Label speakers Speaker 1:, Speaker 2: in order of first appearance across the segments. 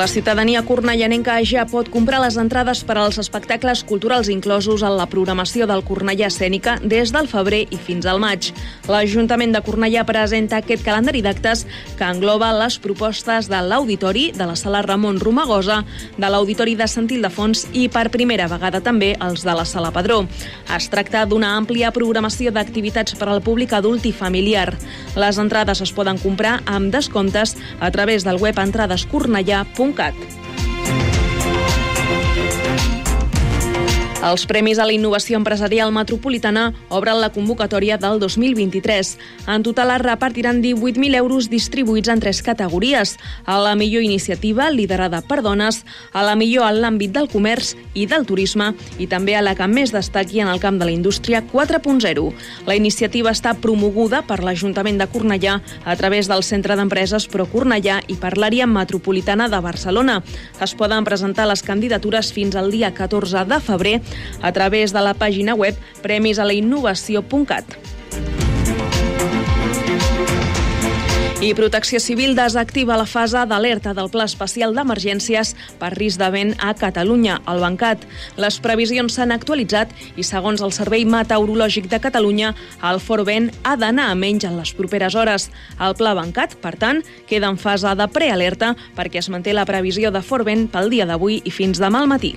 Speaker 1: La ciutadania cornellanenca ja pot comprar les entrades per als espectacles culturals inclosos en la programació del Cornellà Escènica des del febrer i fins al maig. L'Ajuntament de Cornellà presenta aquest calendari d'actes que engloba les propostes de l'Auditori, de la Sala Ramon Romagosa, de l'Auditori de Sant Ildefons i, per primera vegada també, els de la Sala Padró. Es tracta d'una àmplia programació d'activitats per al públic adult i familiar. Les entrades es poden comprar amb descomptes a través del web entradescornellà.com mengungkap Els Premis a la Innovació Empresarial Metropolitana obren la convocatòria del 2023. En total es repartiran 18.000 euros distribuïts en tres categories. A la millor iniciativa, liderada per dones, a la millor en l'àmbit del comerç i del turisme i també a la que més destaqui en el camp de la indústria 4.0. La iniciativa està promoguda per l'Ajuntament de Cornellà a través del Centre d'Empreses Pro Cornellà i per l'àrea metropolitana de Barcelona. Es poden presentar les candidatures fins al dia 14 de febrer a través de la pàgina web premisalainnovació.cat. I Protecció Civil desactiva la fase d'alerta del Pla Especial d'Emergències per risc de vent a Catalunya, al Bancat. Les previsions s'han actualitzat i, segons el Servei Meteorològic de Catalunya, el fort vent ha d'anar a menys en les properes hores. El Pla Bancat, per tant, queda en fase de prealerta perquè es manté la previsió de fort vent pel dia d'avui i fins demà al matí.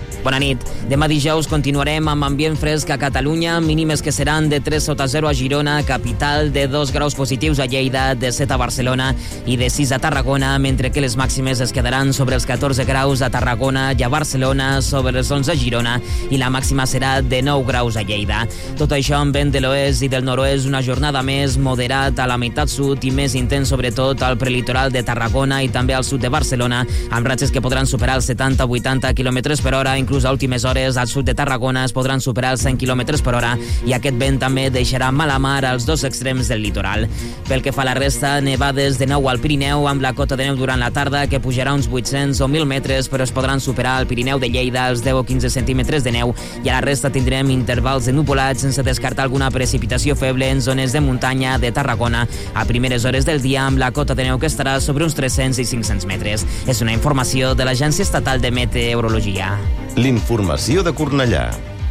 Speaker 2: Bona nit. Demà dijous continuarem amb ambient fresc a Catalunya, mínimes que seran de 3 sota 0 a Girona, capital, de 2 graus positius a Lleida, de 7 a Barcelona i de 6 a Tarragona, mentre que les màximes es quedaran sobre els 14 graus a Tarragona i a Barcelona, sobre els 11 a Girona i la màxima serà de 9 graus a Lleida. Tot això amb vent de l'oest i del nord-oest, una jornada més moderat a la meitat sud i més intens sobretot al prelitoral de Tarragona i també al sud de Barcelona, amb ratxes que podran superar els 70-80 km per hora, inclús a últimes hores al sud de Tarragona es podran superar els 100 km per hora i aquest vent també deixarà mala mar als dos extrems del litoral. Pel que fa a la resta, nevades de nou al Pirineu amb la cota de neu durant la tarda que pujarà uns 800 o 1.000 metres però es podran superar al Pirineu de Lleida els 10 o 15 centímetres de neu i a la resta tindrem intervals de nupolats sense descartar alguna precipitació feble en zones de muntanya de Tarragona a primeres hores del dia amb la cota de neu que estarà sobre uns 300 i 500 metres. És una informació de l'Agència Estatal de Meteorologia.
Speaker 3: L'informació de Cornellà.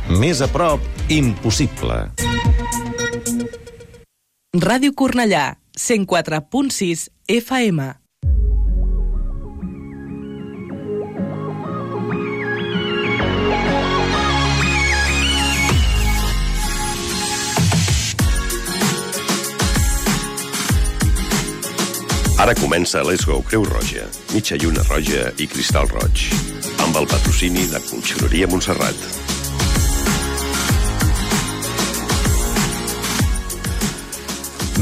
Speaker 3: Més a prop, impossible.
Speaker 4: Ràdio Cornellà, 104.6 FM.
Speaker 5: Ara comença Let's Go Creu Roja, mitja lluna roja i cristal roig, amb el patrocini de Conxeroria Montserrat.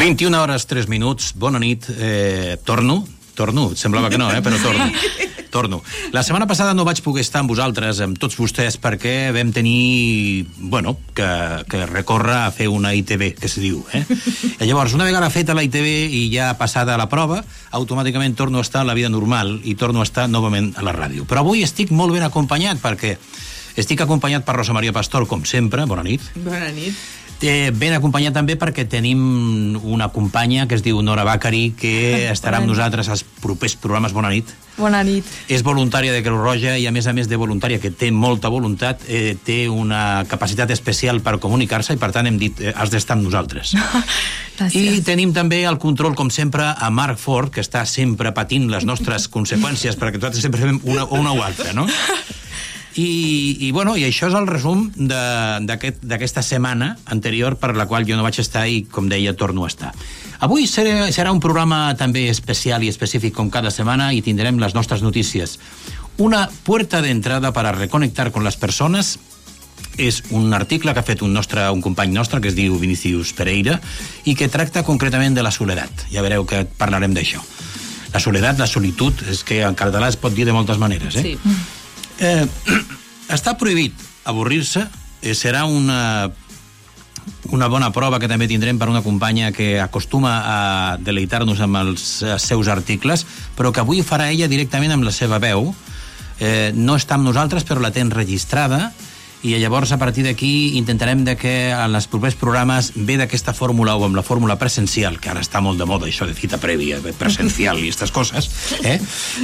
Speaker 6: ...21 hores 3 minuts, bona nit, eh, torno, torno, semblava que no, eh, però torno. Torno. La setmana passada no vaig poder estar amb vosaltres, amb tots vostès, perquè vam tenir, bueno, que, que recórrer a fer una ITV, que se diu, eh? I llavors, una vegada feta la ITV i ja passada la prova, automàticament torno a estar a la vida normal i torno a estar novament a la ràdio. Però avui estic molt ben acompanyat, perquè estic acompanyat per Rosa Maria Pastor, com sempre, bona nit.
Speaker 7: Bona nit.
Speaker 6: Eh, ben acompanyat també perquè tenim una companya que es diu Nora Bacari que estarà amb nosaltres als propers programes. Bona nit.
Speaker 7: Bona nit.
Speaker 6: És voluntària de Creu Roja i a més a més de voluntària que té molta voluntat, eh, té una capacitat especial per comunicar-se i per tant hem dit eh, has d'estar amb nosaltres. I tenim també el control, com sempre, a Marc Ford, que està sempre patint les nostres conseqüències perquè nosaltres sempre fem una, una o altra, no? I, i, bueno, i això és el resum d'aquesta aquest, setmana anterior per la qual jo no vaig estar i, com deia, torno a estar. Avui serà, serà un programa també especial i específic com cada setmana i tindrem les nostres notícies. Una puerta de entrada para reconectar con las personas és un article que ha fet un, nostre, un company nostre que es diu Vinicius Pereira i que tracta concretament de la soledat. Ja veureu que parlarem d'això. La soledat, la solitud, és que en català es pot dir de moltes maneres. Eh? Sí. Eh, està prohibit avorrir-se, eh, serà una una bona prova que també tindrem per una companya que acostuma a deleitar-nos amb els seus articles, però que avui farà ella directament amb la seva veu. Eh, no està amb nosaltres, però la té enregistrada, i llavors a partir d'aquí intentarem de que en els propers programes ve d'aquesta fórmula o amb la fórmula presencial, que ara està molt de moda això de cita prèvia, presencial i aquestes coses, eh?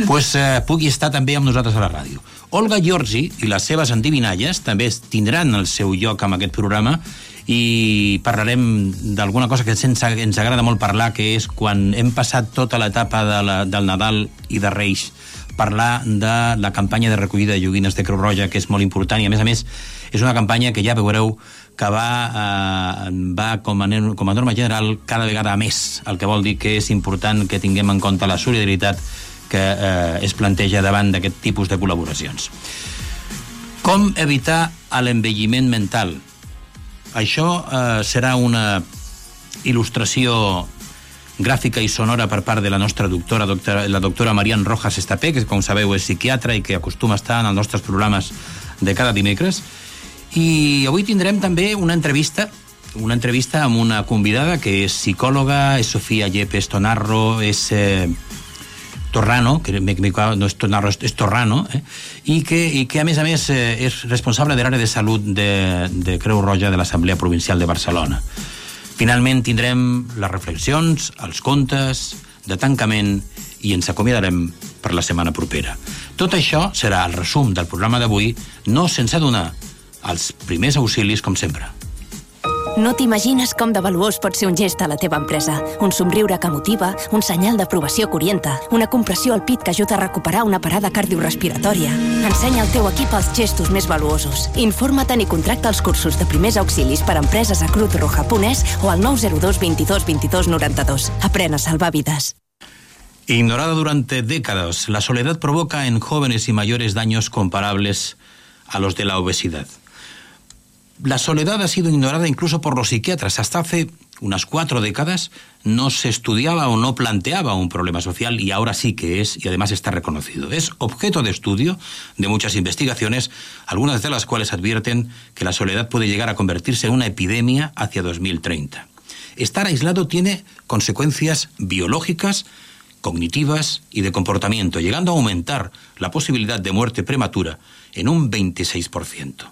Speaker 6: pues, eh, pugui estar també amb nosaltres a la ràdio. Olga Giorgi i les seves endivinalles també tindran el seu lloc amb aquest programa i parlarem d'alguna cosa que ens, ens agrada molt parlar, que és quan hem passat tota l'etapa de la, del Nadal i de Reis parlar de la campanya de recollida de joguines de Creu Roja, que és molt important, i a més a més és una campanya que ja veureu que va, eh, va com, a, com a norma general cada vegada més, el que vol dir que és important que tinguem en compte la solidaritat que eh, es planteja davant d'aquest tipus de col·laboracions. Com evitar l'envelliment mental? Això eh, serà una il·lustració gràfica i sonora per part de la nostra doctora, doctora la doctora Marian Rojas Estapé, que com sabeu és psiquiatra i que acostuma a estar en els nostres programes de cada dimecres. I avui tindrem també una entrevista una entrevista amb una convidada que és psicòloga, és Sofia Yepes Tonarro, és eh, Torrano, que no és Tonarro, és Torrano, eh? I, que, i que a més a més eh, és responsable de l'àrea de salut de, de Creu Roja de l'Assemblea Provincial de Barcelona. Finalment tindrem les reflexions, els contes, de tancament i ens acomiadarem per la setmana propera. Tot això serà el resum del programa d'avui, no sense donar els primers auxilis com sempre.
Speaker 7: No t'imagines com de valuós pot ser un gest a la teva empresa. Un somriure que motiva, un senyal d'aprovació que orienta, una compressió al pit que ajuda a recuperar una parada cardiorrespiratòria. Ensenya al teu equip els gestos més valuosos. Informa't i contracta els cursos de primers auxilis per a empreses a Crut Roja Punès o al 902 22 22 92. Aprèn a salvar vides.
Speaker 6: Ignorada durante décadas, la soledad provoca en jóvenes y mayores daños comparables a los de la obesidad. La soledad ha sido ignorada incluso por los psiquiatras. Hasta hace unas cuatro décadas no se estudiaba o no planteaba un problema social y ahora sí que es y además está reconocido. Es objeto de estudio de muchas investigaciones, algunas de las cuales advierten que la soledad puede llegar a convertirse en una epidemia hacia 2030. Estar aislado tiene consecuencias biológicas, cognitivas y de comportamiento, llegando a aumentar la posibilidad de muerte prematura en un 26%.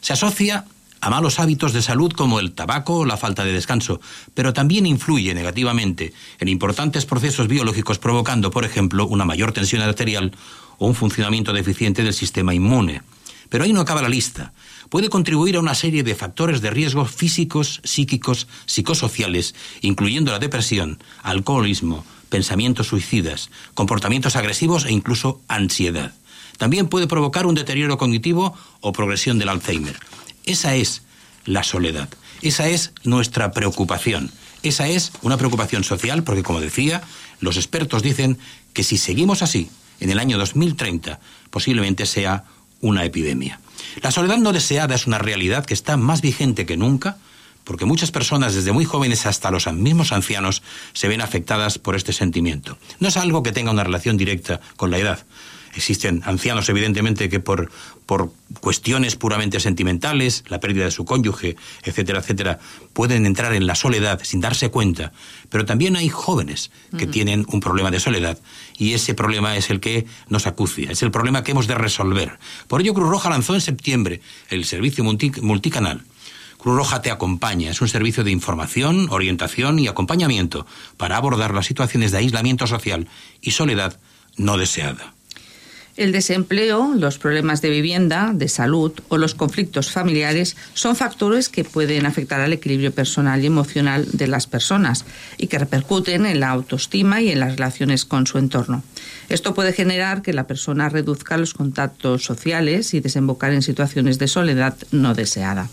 Speaker 6: Se asocia a malos hábitos de salud como el tabaco o la falta de descanso, pero también influye negativamente en importantes procesos biológicos provocando, por ejemplo, una mayor tensión arterial o un funcionamiento deficiente del sistema inmune. Pero ahí no acaba la lista. Puede contribuir a una serie de factores de riesgo físicos, psíquicos, psicosociales, incluyendo la depresión, alcoholismo, pensamientos suicidas, comportamientos agresivos e incluso ansiedad. También puede provocar un deterioro cognitivo o progresión del Alzheimer. Esa es la soledad. Esa es nuestra preocupación. Esa es una preocupación social porque, como decía, los expertos dicen que si seguimos así, en el año 2030 posiblemente sea una epidemia. La soledad no deseada es una realidad que está más vigente que nunca porque muchas personas, desde muy jóvenes hasta los mismos ancianos, se ven afectadas por este sentimiento. No es algo que tenga una relación directa con la edad. Existen ancianos, evidentemente, que por, por cuestiones puramente sentimentales, la pérdida de su cónyuge, etcétera, etcétera, pueden entrar en la soledad sin darse cuenta. Pero también hay jóvenes que tienen un problema de soledad y ese problema es el que nos acucia, es el problema que hemos de resolver. Por ello, Cruz Roja lanzó en septiembre el servicio multicanal. Cruz Roja te acompaña. Es un servicio de información, orientación y acompañamiento para abordar las situaciones de aislamiento social y soledad no deseada.
Speaker 8: El desempleo, los problemas de vivienda, de salud o los conflictos familiares son factores que pueden afectar al equilibrio personal y emocional de las personas y que repercuten en la autoestima y en las relaciones con su entorno. Esto puede generar que la persona reduzca los contactos sociales y desembocar en situaciones de soledad no deseada.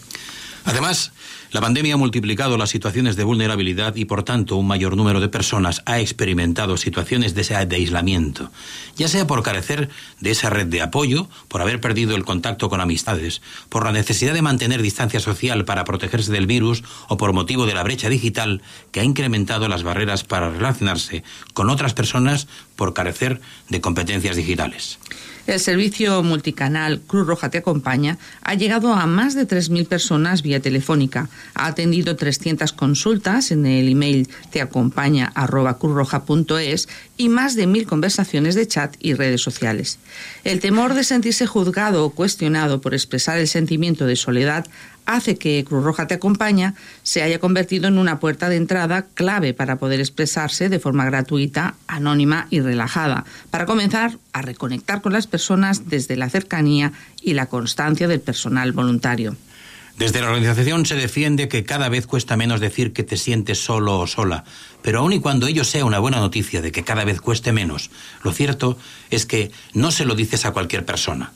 Speaker 6: Además, la pandemia ha multiplicado las situaciones de vulnerabilidad y, por tanto, un mayor número de personas ha experimentado situaciones de, aislamiento, ya sea por carecer de esa red de apoyo, por haber perdido el contacto con amistades, por la necesidad de mantener distancia social para protegerse del virus o por motivo de la brecha digital que ha incrementado las barreras para relacionarse con otras personas por carecer de competencias digitales.
Speaker 8: El servicio multicanal Cruz Roja Te Acompaña ha llegado a más de 3.000 personas vía telefónica. Ha atendido 300 consultas en el email teacompaña.cruzroja.es y más de 1.000 conversaciones de chat y redes sociales. El temor de sentirse juzgado o cuestionado por expresar el sentimiento de soledad hace que Cruz Roja Te Acompaña se haya convertido en una puerta de entrada clave para poder expresarse de forma gratuita, anónima y relajada, para comenzar a reconectar con las personas desde la cercanía y la constancia del personal voluntario.
Speaker 6: Desde la organización se defiende que cada vez cuesta menos decir que te sientes solo o sola, pero aun y cuando ello sea una buena noticia de que cada vez cueste menos, lo cierto es que no se lo dices a cualquier persona.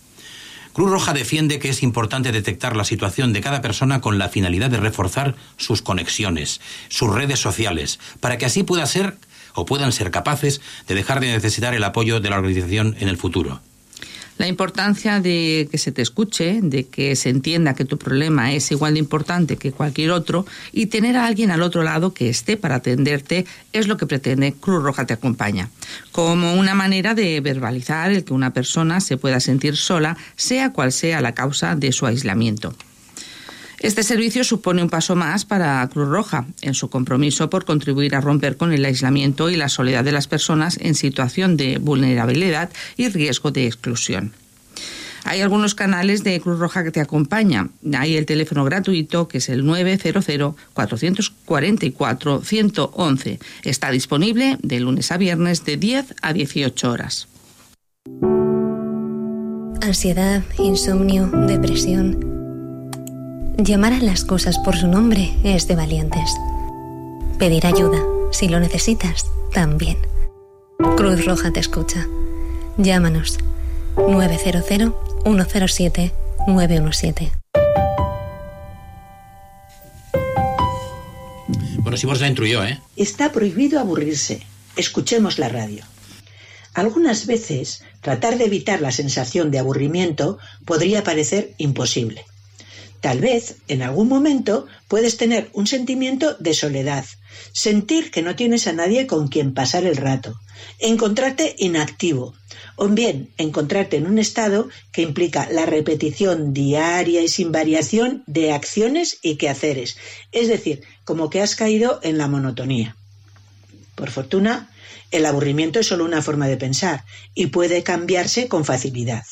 Speaker 6: Cruz Roja defiende que es importante detectar la situación de cada persona con la finalidad de reforzar sus conexiones, sus redes sociales, para que así pueda ser o puedan ser capaces de dejar de necesitar el apoyo de la organización en el futuro
Speaker 8: la importancia de que se te escuche, de que se entienda que tu problema es igual de importante que cualquier otro y tener a alguien al otro lado que esté para atenderte es lo que pretende Cruz Roja te acompaña, como una manera de verbalizar el que una persona se pueda sentir sola, sea cual sea la causa de su aislamiento. Este servicio supone un paso más para Cruz Roja en su compromiso por contribuir a romper con el aislamiento y la soledad de las personas en situación de vulnerabilidad y riesgo de exclusión. Hay algunos canales de Cruz Roja que te acompañan. Hay el teléfono gratuito que es el 900-444-111. Está disponible de lunes a viernes de 10 a 18 horas.
Speaker 9: Ansiedad, insomnio, depresión. Llamar a las cosas por su nombre es de valientes. Pedir ayuda, si lo necesitas, también. Cruz Roja te escucha. Llámanos 900-107-917.
Speaker 6: Bueno, si vos la intruyó, ¿eh?
Speaker 10: Está prohibido aburrirse. Escuchemos la radio. Algunas veces, tratar de evitar la sensación de aburrimiento podría parecer imposible. Tal vez, en algún momento, puedes tener un sentimiento de soledad, sentir que no tienes a nadie con quien pasar el rato, encontrarte inactivo, o bien encontrarte en un estado que implica la repetición diaria y sin variación de acciones y quehaceres, es decir, como que has caído en la monotonía. Por fortuna, el aburrimiento es solo una forma de pensar y puede cambiarse con facilidad.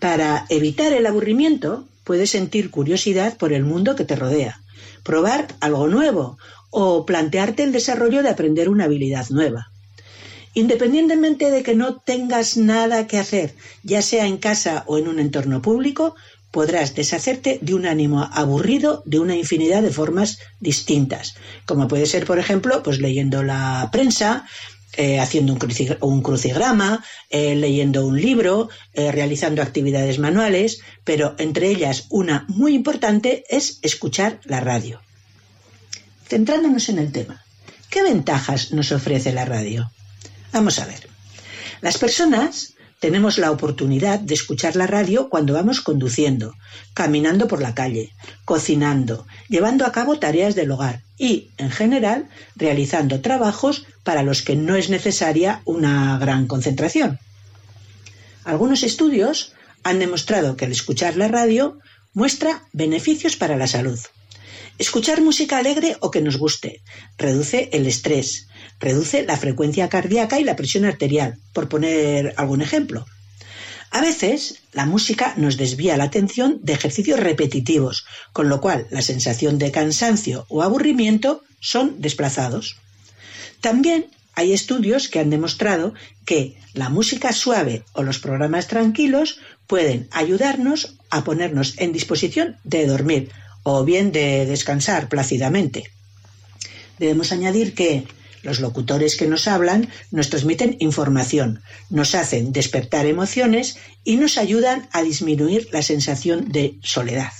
Speaker 10: Para evitar el aburrimiento, puedes sentir curiosidad por el mundo que te rodea, probar algo nuevo o plantearte el desarrollo de aprender una habilidad nueva. Independientemente de que no tengas nada que hacer, ya sea en casa o en un entorno público, podrás deshacerte de un ánimo aburrido de una infinidad de formas distintas, como puede ser, por ejemplo, pues leyendo la prensa, eh, haciendo un, crucigrama, eh, leyendo un libro, eh, realizando actividades manuales, pero entre ellas una muy importante es escuchar la radio. Centrándonos en el tema, ¿qué ventajas nos ofrece la radio? Vamos a ver. Las personas tenemos la oportunidad de escuchar la radio cuando vamos conduciendo, caminando por la calle, cocinando, llevando a cabo tareas del hogar y, en general, realizando trabajos para los que no es necesaria una gran concentración. Algunos estudios han demostrado que al escuchar la radio muestra beneficios para la salud. Escuchar música alegre o que nos guste reduce el estrés, reduce la frecuencia cardíaca y la presión arterial, por poner algún ejemplo. A veces la música nos desvía la atención de ejercicios repetitivos, con lo cual la sensación de cansancio o aburrimiento son desplazados. También hay estudios que han demostrado que la música suave o los programas tranquilos pueden ayudarnos a ponernos en disposición de dormir o bien de descansar plácidamente. Debemos añadir que los locutores que nos hablan nos transmiten información, nos hacen despertar emociones y nos ayudan a disminuir la sensación de soledad.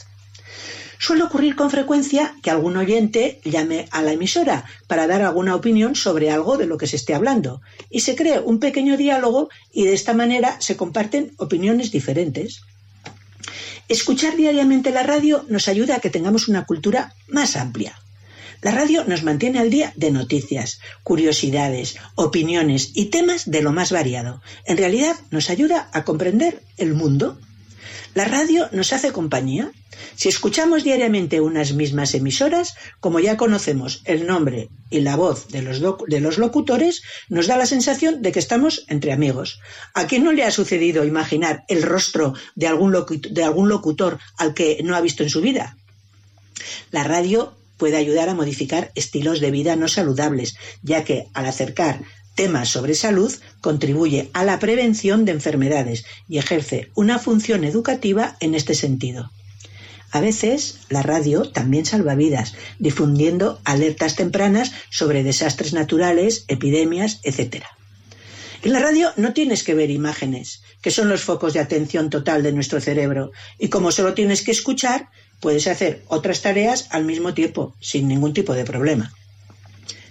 Speaker 10: Suele ocurrir con frecuencia que algún oyente llame a la emisora para dar alguna opinión sobre algo de lo que se esté hablando y se cree un pequeño diálogo y de esta manera se comparten opiniones diferentes. Escuchar diariamente la radio nos ayuda a que tengamos una cultura más amplia. La radio nos mantiene al día de noticias, curiosidades, opiniones y temas de lo más variado. En realidad nos ayuda a comprender el mundo. La radio nos hace compañía. Si escuchamos diariamente unas mismas emisoras, como ya conocemos el nombre y la voz de los, de los locutores, nos da la sensación de que estamos entre amigos. ¿A quién no le ha sucedido imaginar el rostro de algún, de algún locutor al que no ha visto en su vida? La radio puede ayudar a modificar estilos de vida no saludables, ya que al acercar temas sobre salud contribuye a la prevención de enfermedades y ejerce una función educativa en este sentido. A veces la radio también salva vidas, difundiendo alertas tempranas sobre desastres naturales, epidemias, etc. En la radio no tienes que ver imágenes, que son los focos de atención total de nuestro cerebro, y como solo tienes que escuchar, puedes hacer otras tareas al mismo tiempo, sin ningún tipo de problema.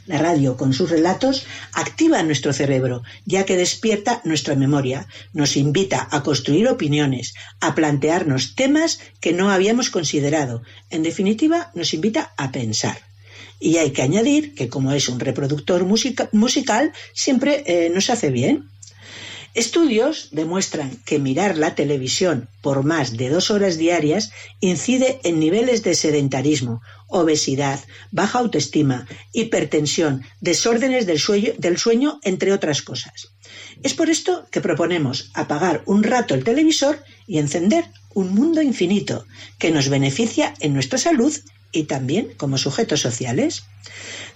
Speaker 10: La radio, con sus relatos, activa nuestro cerebro, ya que despierta nuestra memoria, nos invita a construir opiniones, a plantearnos temas que no habíamos considerado. En definitiva, nos invita a pensar. Y hay que añadir que como es un reproductor musical, siempre eh, nos hace bien. Estudios demuestran que mirar la televisión por más de dos horas diarias incide en niveles de sedentarismo, obesidad, baja autoestima, hipertensión, desórdenes del sueño, entre otras cosas. Es por esto que proponemos apagar un rato el televisor y encender un mundo infinito que nos beneficia en nuestra salud y también como sujetos sociales.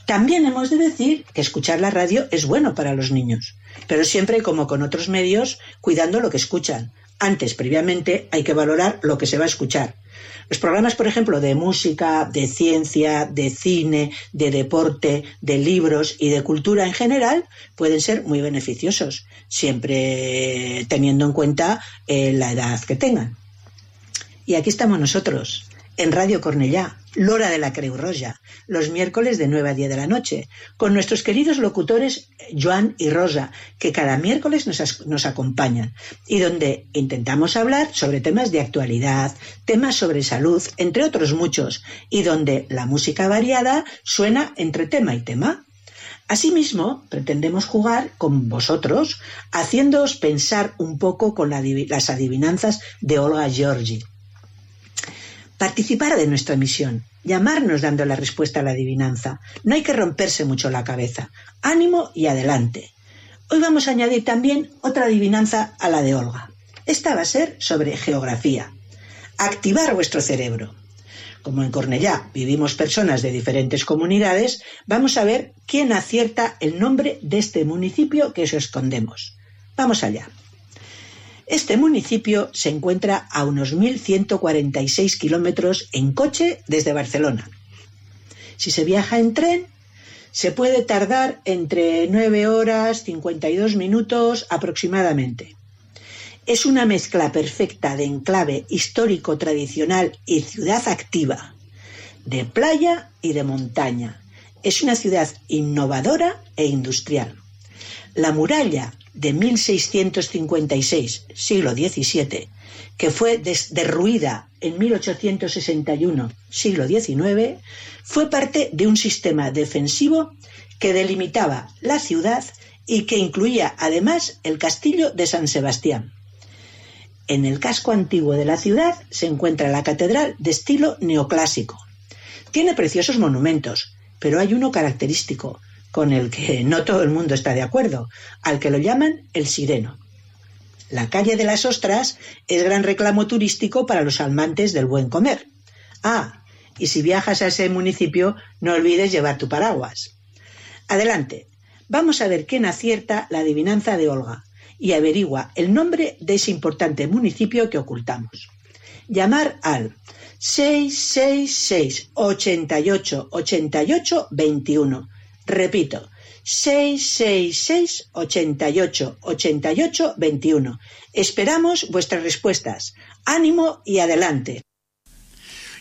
Speaker 10: También hemos de decir que escuchar la radio es bueno para los niños, pero siempre como con otros medios, cuidando lo que escuchan. Antes, previamente, hay que valorar lo que se va a escuchar. Los programas, por ejemplo, de música, de ciencia, de cine, de deporte, de libros y de cultura en general pueden ser muy beneficiosos, siempre teniendo en cuenta eh, la edad que tengan. Y aquí estamos nosotros, en Radio Cornellá, Lora de la Creu Roja, los miércoles de 9 a 10 de la noche, con nuestros queridos locutores Joan y Rosa, que cada miércoles nos, acompañan, y donde intentamos hablar sobre temas de actualidad, temas sobre salud, entre otros muchos, y donde la música variada suena entre tema y tema. Asimismo, pretendemos jugar con vosotros, haciéndoos pensar un poco con la, las adivinanzas de Olga Georgi participar de nuestra misión, llamarnos dando la respuesta a la adivinanza. No hay que romperse mucho la cabeza. Ánimo y adelante. Hoy vamos a añadir también otra adivinanza a la de Olga. Esta va a ser sobre geografía. Activar vuestro cerebro. Como en Cornellá vivimos personas de diferentes comunidades, vamos a ver quién acierta el nombre de este municipio que os escondemos. Vamos allá. Este municipio se encuentra a unos 1.146 kilómetros en coche desde Barcelona. Si se viaja en tren, se puede tardar entre 9 horas 52 minutos aproximadamente. Es una mezcla perfecta de enclave histórico tradicional y ciudad activa, de playa y de montaña. Es una ciudad innovadora e industrial. La muralla de 1656, siglo XVII, que fue derruida en 1861, siglo XIX, fue parte de un sistema defensivo que delimitaba la ciudad y que incluía además el castillo de San Sebastián. En el casco antiguo de la ciudad se encuentra la catedral de estilo neoclásico. Tiene preciosos monumentos, pero hay uno característico, con el que no todo el mundo está de acuerdo, al que lo llaman el sireno. La calle de las ostras es gran reclamo turístico para los amantes del buen comer. Ah, y si viajas a ese municipio, no olvides llevar tu paraguas. Adelante, vamos a ver quién acierta la adivinanza de Olga y averigua el nombre de ese importante municipio que ocultamos. Llamar al 666 88 88 21 Repito, 666 88 88 21. Esperamos vuestras respuestas. Ánimo y adelante.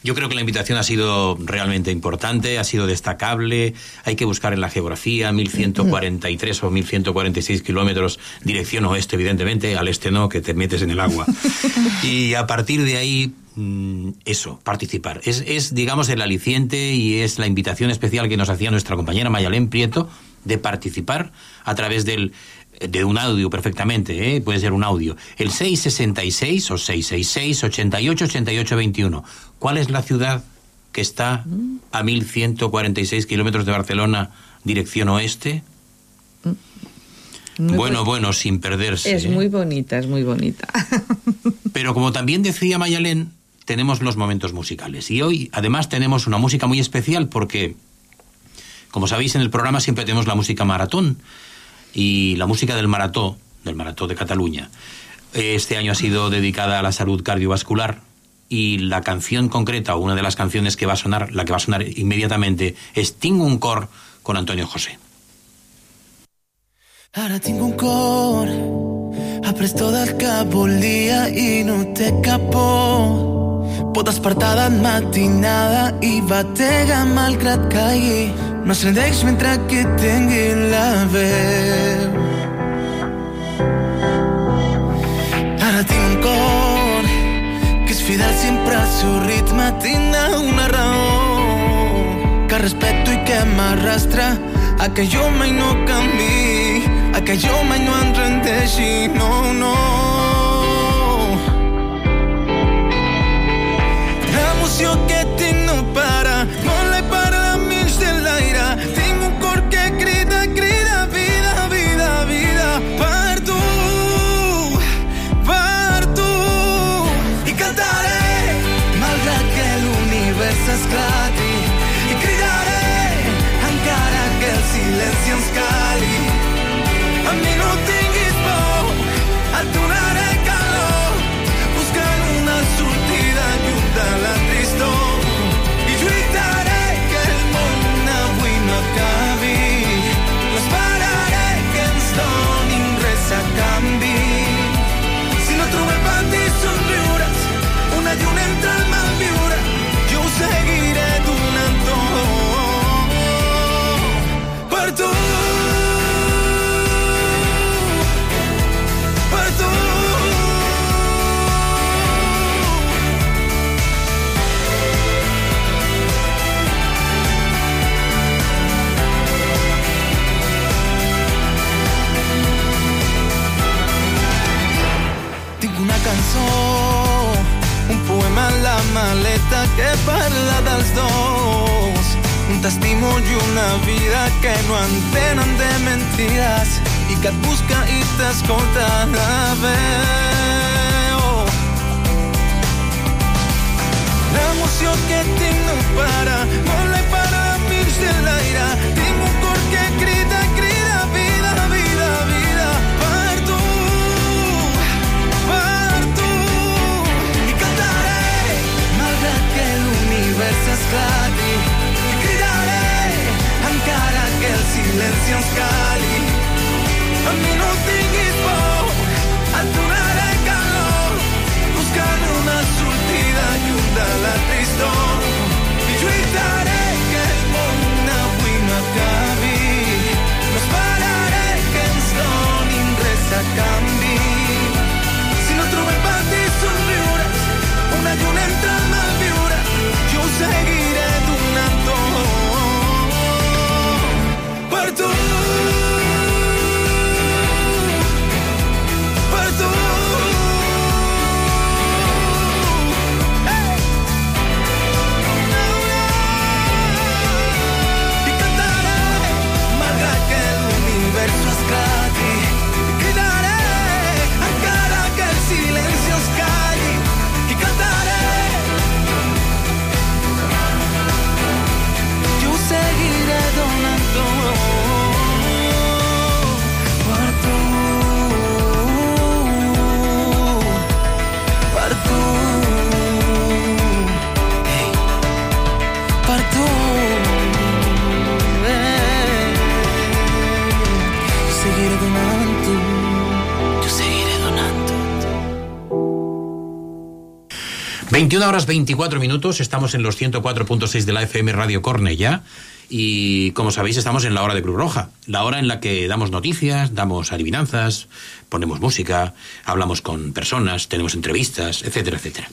Speaker 6: Yo creo que la invitación ha sido realmente importante, ha sido destacable. Hay que buscar en la geografía 1143 o 1146 kilómetros, dirección oeste, evidentemente, al este no, que te metes en el agua. y a partir de ahí, mm, eso, participar. Es, es, digamos, el aliciente y es la invitación especial que nos hacía nuestra compañera Mayalén Prieto de participar a través del de un audio perfectamente, ¿eh? puede ser un audio. El 666 o 666 88 88 21. ¿Cuál es la ciudad que está a 1146 kilómetros de Barcelona, dirección oeste?
Speaker 8: Muy
Speaker 6: bueno, bueno, sin perderse.
Speaker 8: Es
Speaker 6: ¿eh?
Speaker 8: muy bonita, es muy bonita.
Speaker 6: Pero como también decía Mayalén, tenemos los momentos musicales. Y hoy, además, tenemos una música muy especial porque, como sabéis, en el programa siempre tenemos la música maratón. Y la música del marató, del marató de Cataluña, este año ha sido dedicada a la salud cardiovascular. Y la canción concreta, o una de las canciones que va a sonar, la que va a sonar inmediatamente, es Tinc un cor con Antonio José.
Speaker 11: Ara tinc un cor no té cap por. Pot despertar de matinada i batega. No es rendeix mentre que tingui la veu. Ara tinc un cor que és fidel sempre al seu ritme. Tindrà una raó que respeto i que m'arrastra a que jo mai no canvi, a que jo mai no em rendeixi, no, no. L'emoció que i una vida que no entenen de mentides i que et busca i t'escolta de veu. L'emoció que tinc no para, vola i para mig de l'aire. Tinc un cor que crida, crida, vida, vida, vida, per tu, per tu. I cantaré, malgrat que l'univers esclati. I silenci cali. A mi no tinguis por, et donaré calor, buscant una sortida lluny de la.
Speaker 6: 21 horas 24 minutos, estamos en los 104.6 de la FM Radio Cornella y como sabéis estamos en la hora de Cruz Roja, la hora en la que damos noticias, damos adivinanzas, ponemos música, hablamos con personas, tenemos entrevistas, etcétera, etcétera.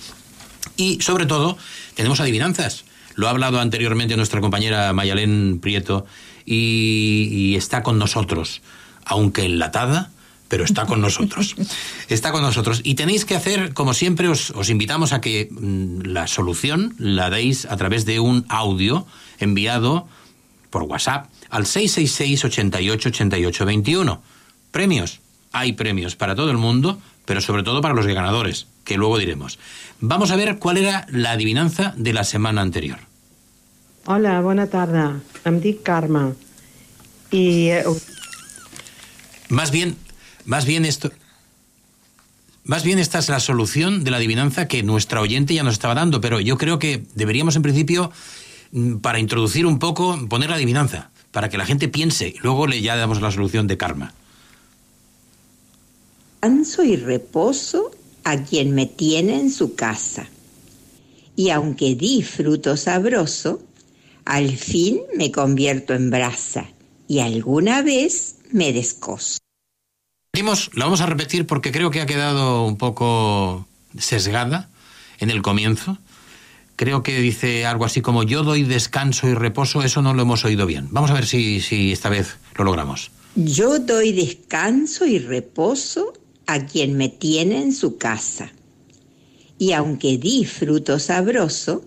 Speaker 6: Y sobre todo tenemos adivinanzas. Lo ha hablado anteriormente nuestra compañera Mayalén Prieto y está con nosotros, aunque enlatada, pero está con nosotros. Está con nosotros. Y tenéis que hacer, como siempre, os, os invitamos a que mm, la solución la deis a través de un audio enviado por WhatsApp al 666 88 88 21. Premios. Hay premios para todo el mundo, pero sobre todo para los ganadores, que luego diremos. Vamos a ver cuál era la adivinanza de la semana anterior.
Speaker 12: Hola, bona tarda. Em dic Carme. I... eh,
Speaker 6: Más bien, más bien esto. Más bien esta es la solución de la adivinanza que nuestra oyente ya nos estaba dando, pero yo creo que deberíamos en principio, mm, para introducir un poco, poner la adivinanza, para que la gente piense, y luego le ya damos la solución de karma.
Speaker 13: Descanso y reposo a quien me tiene en su casa. Y aunque di fruto sabroso, al fin me convierto en brasa y alguna vez me descoso.
Speaker 6: Repetimos, la vamos a repetir porque creo que ha quedado un poco sesgada en el comienzo. Creo que dice algo así como yo doy descanso y reposo, eso no lo hemos oído bien. Vamos a ver si, si esta vez lo logramos.
Speaker 13: Yo doy descanso y reposo a quien me tiene en su casa. Y aunque di fruto sabroso,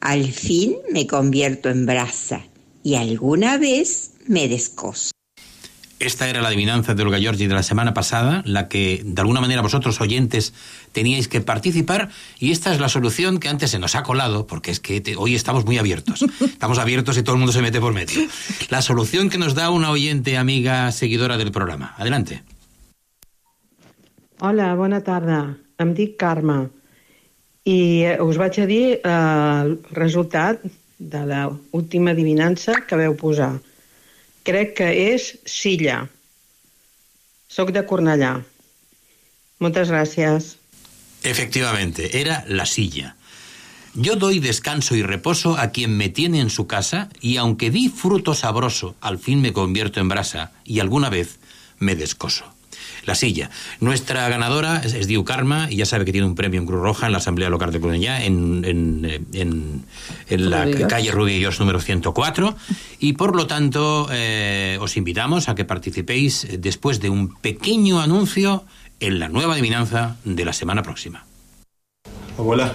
Speaker 13: al fin me convierto en brasa y alguna vez me descoso.
Speaker 6: Esta era la adivinanza de Olga Giorgi de la semana pasada, la que de alguna manera vosotros oyentes teníais que participar y esta es la solución que antes se nos ha colado, porque es que te- hoy estamos muy abiertos. Estamos abiertos y todo el mundo se mete por medio. La solución que nos da una oyente, amiga, seguidora del programa. Adelante.
Speaker 12: Hola, bona tarda. Em dic Carme. I eh, us vaig a dir eh, el resultat de la última adivinança que veu posar. Crec que és Silla. Soc de Cornellà. Moltes gràcies.
Speaker 6: Efectivamente, era la silla. Yo doy descanso y reposo a quien me tiene en su casa y aunque di fruto sabroso, al fin me convierto en brasa y alguna vez me descoso. La silla. Nuestra ganadora es, es Diu Karma y ya sabe que tiene un premio en Cruz Roja en la Asamblea Local de Cornellá en, en, eh, en- en la calle Rubillos número 104 y por lo tanto eh, os invitamos a que participéis eh, después de un pequeño anuncio en la nueva adivinanza de la semana próxima.
Speaker 14: Abuela.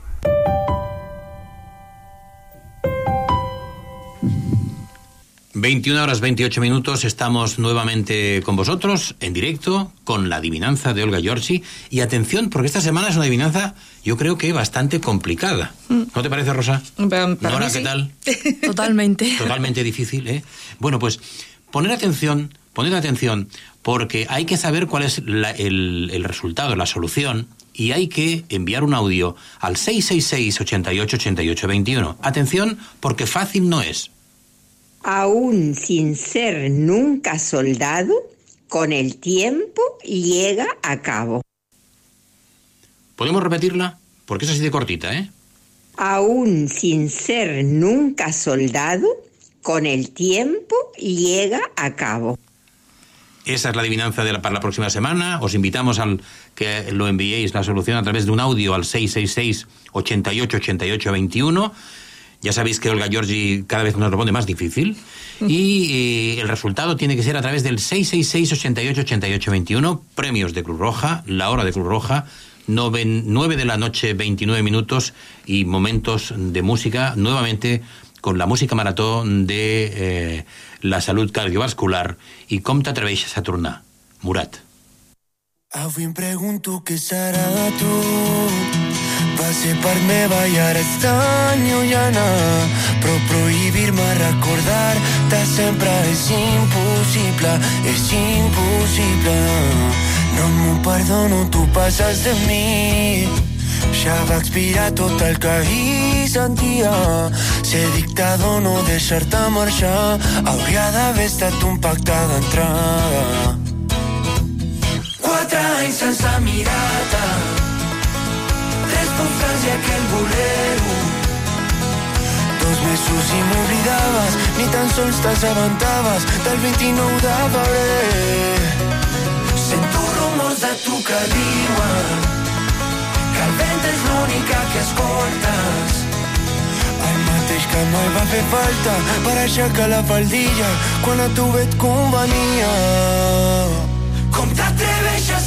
Speaker 6: ...21 horas 28 minutos... ...estamos nuevamente con vosotros... ...en directo... ...con la adivinanza de Olga Giorgi... ...y atención, porque esta semana es una adivinanza... ...yo creo que bastante complicada... ¿No te parece, Rosa? Nora, ¿qué tal?
Speaker 15: Totalmente.
Speaker 6: Totalmente difícil, ¿eh? Bueno, pues poner atención, poner atención, porque hay que saber cuál es la- el, el resultado, la solución, y hay que enviar un audio al 666 88 88 21. Atención, porque fácil no es.
Speaker 13: Aún sin ser nunca soldado, con el tiempo llega a cabo.
Speaker 6: ¿Podemos repetirla? Porque es así de cortita, ¿eh?
Speaker 13: Aún sin ser nunca soldado, con el tiempo llega a cabo.
Speaker 6: Esa es la adivinanza de la, para la próxima semana. Os invitamos al que lo enviéis la solución a través de un audio al 666 88 88 21. Ya sabéis que Olga Giorgi cada vez nos lo pone más difícil. Y eh, el resultado tiene que ser a través del 666 88 88 21. Premios de Cruz Roja, la hora de Cruz Roja. 9 de la noche, 29 minutos y momentos de música, nuevamente con la música maratón de eh, la salud cardiovascular i com t'atreveixes a? Murat.
Speaker 11: Avui em pregunto què serà de tu.
Speaker 16: Va ser part meva i ara és tan llunyana. Però prohibir-me recordar-te sempre és impossible, és impossible. No m'ho perdono, tu passes de mi. Ja va expirar tot el que ahir sentia. Ser dictador, no deixar-te marxar, hauria d'haver estat un pacte d'entrada. Quatre anys sense mirar-te, postals i aquell bolero. Dos mesos i m'oblidaves, ni tan sols t'assabentaves del 29 de febrer. Sento rumors de tu que diuen que el vent és l'única que escoltes. El mateix que mai va fer falta per aixecar la faldilla quan a tu et convenia. Com t'atreveixes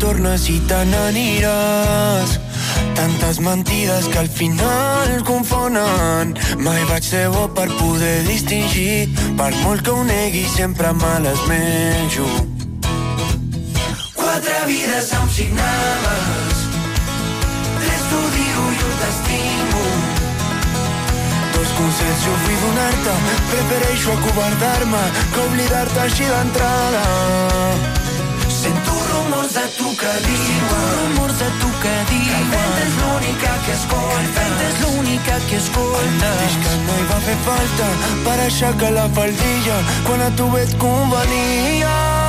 Speaker 16: tornes i te n'aniràs. Tantes mentides que al final confonen. Mai vaig ser bo per poder distingir. Per molt que ho negui, sempre me les menjo. Quatre vides em signaves. Tres t'odio i un t'estimo. Dos consells jo vull donar-te. Prefereixo acobardar-me que oblidar-te així d'entrada. Rumors de tu que diuen rumors de tu que diuen que el és l'única que escolta. Que és l'única que escolta. Mateix que no hi va fer falta. Per aixecar la faldilla quan a tu et convenia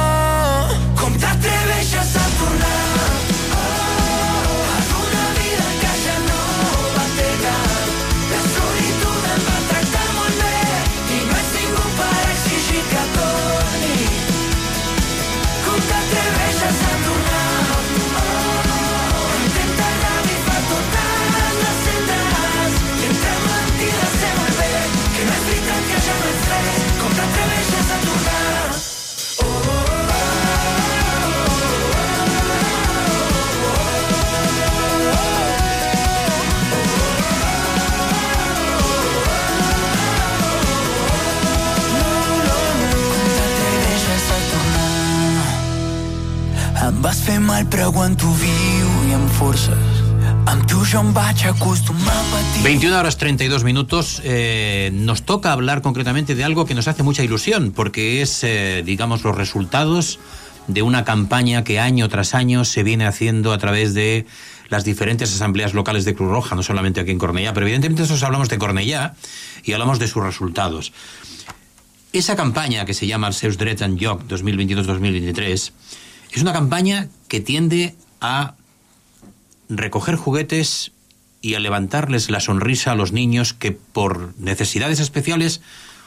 Speaker 16: vas fer mal però aguanto viu i amb forces. Amb tu jo em vaig acostumar a patir.
Speaker 6: 21 horas 32 minutos. eh, nos toca hablar concretamente de algo que nos hace mucha ilusión, porque es, eh, digamos, los resultados de una campaña que año tras año se viene haciendo a través de las diferentes asambleas locales de Cruz Roja, no solamente aquí en Cornellá, pero evidentemente nosotros hablamos de Cornellá y hablamos de sus resultados. Esa campaña que se llama Els seus drets en joc 2022-2023 es una campaña que tiende a recoger juguetes y a levantarles la sonrisa a los niños que por necesidades especiales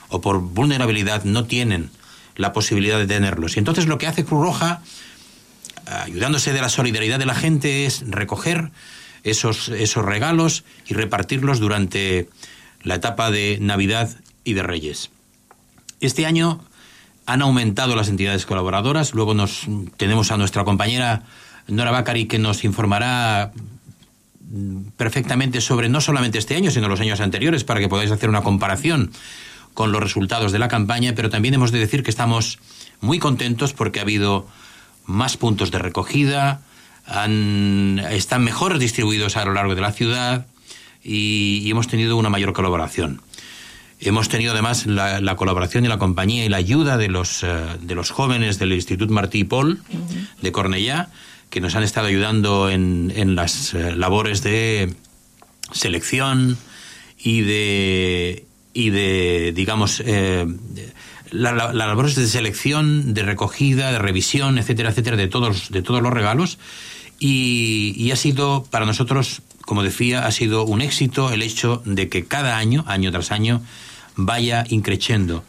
Speaker 6: o por vulnerabilidad no tienen la posibilidad de tenerlos. Y entonces lo que hace Cruz Roja, ayudándose de la solidaridad de la gente, es recoger esos, esos regalos y repartirlos durante la etapa de Navidad y de Reyes. Este año han aumentado las entidades colaboradoras. Luego nos tenemos a nuestra compañera Nora Bacari que nos informará mm, perfectamente sobre no solamente este año, sino los años anteriores, para que podáis hacer una comparación con los resultados de la campaña, pero también hemos de decir que estamos muy contentos porque ha habido más puntos de recogida, han- están mejor distribuidos a lo largo de la ciudad y, y hemos tenido una mayor colaboración. Hemos tenido además la, la colaboración y la compañía y la ayuda de los, eh, de los jóvenes del Institut Martí i Pol de Cornellá, que nos han estado ayudando en, en las eh, labores de selección y de, y de digamos, eh, la, la- las labores de selección, de recogida, de revisión, etcétera, etcétera, de todos, de todos los regalos. Y, y ha sido para nosotros como decía, ha sido un éxito el hecho de que cada año, año tras año, vaya increciendo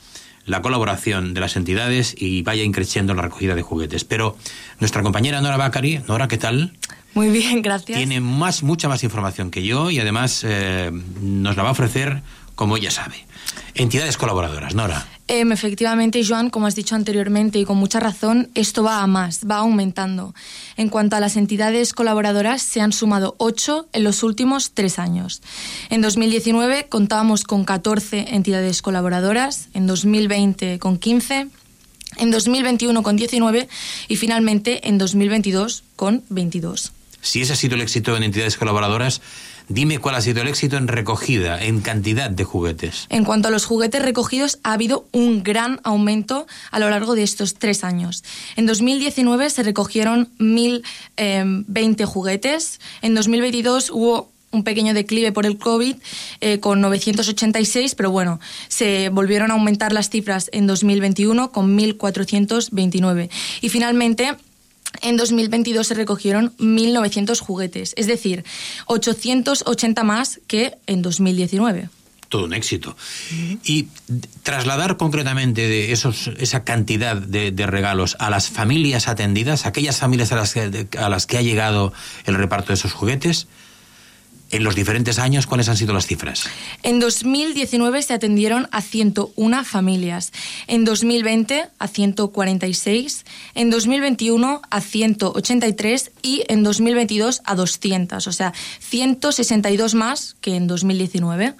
Speaker 6: la colaboración de las entidades y vaya increciendo la recogida de juguetes. Pero nuestra compañera Nora Bacari, Nora, ¿qué tal?
Speaker 15: Muy bien, gracias.
Speaker 6: Tiene más, mucha más información que yo y además eh, nos la va a ofrecer como ella sabe. Entidades colaboradoras, Nora.
Speaker 15: Eh, efectivamente, Joan, como has dicho anteriormente y con mucha razón, esto va a más, va aumentando. En cuanto a las entidades colaboradoras, se han sumado ocho en los últimos tres años. En 2019 contábamos con 14 entidades colaboradoras, en 2020 con 15, en 2021 con 19 y finalmente en 2022 con 22.
Speaker 6: Si ese ha sido el éxito en entidades colaboradoras, Dime cuál ha sido el éxito en recogida, en cantidad de juguetes.
Speaker 15: En cuanto a los juguetes recogidos, ha habido un gran aumento a lo largo de estos tres años. En 2019 se recogieron 1.020 eh, juguetes. En 2022 hubo un pequeño declive por el COVID eh, con 986, pero bueno, se volvieron a aumentar las cifras en 2021 con 1.429. Y finalmente, en 2022 se recogieron 1.900 juguetes, es decir, 880 más que en 2019
Speaker 6: todo un éxito. Y trasladar concretamente de esos, esa cantidad de, regalos a las familias atendidas, aquellas familias a las, que, a las que ha llegado el reparto de esos juguetes, en los diferentes años, ¿cuáles han sido las cifras?
Speaker 15: En 2019 se atendieron a 101 familias, en 2020 a 146, en 2021 a 183 y en 2022 a 200, o sea, 162 más que en 2019.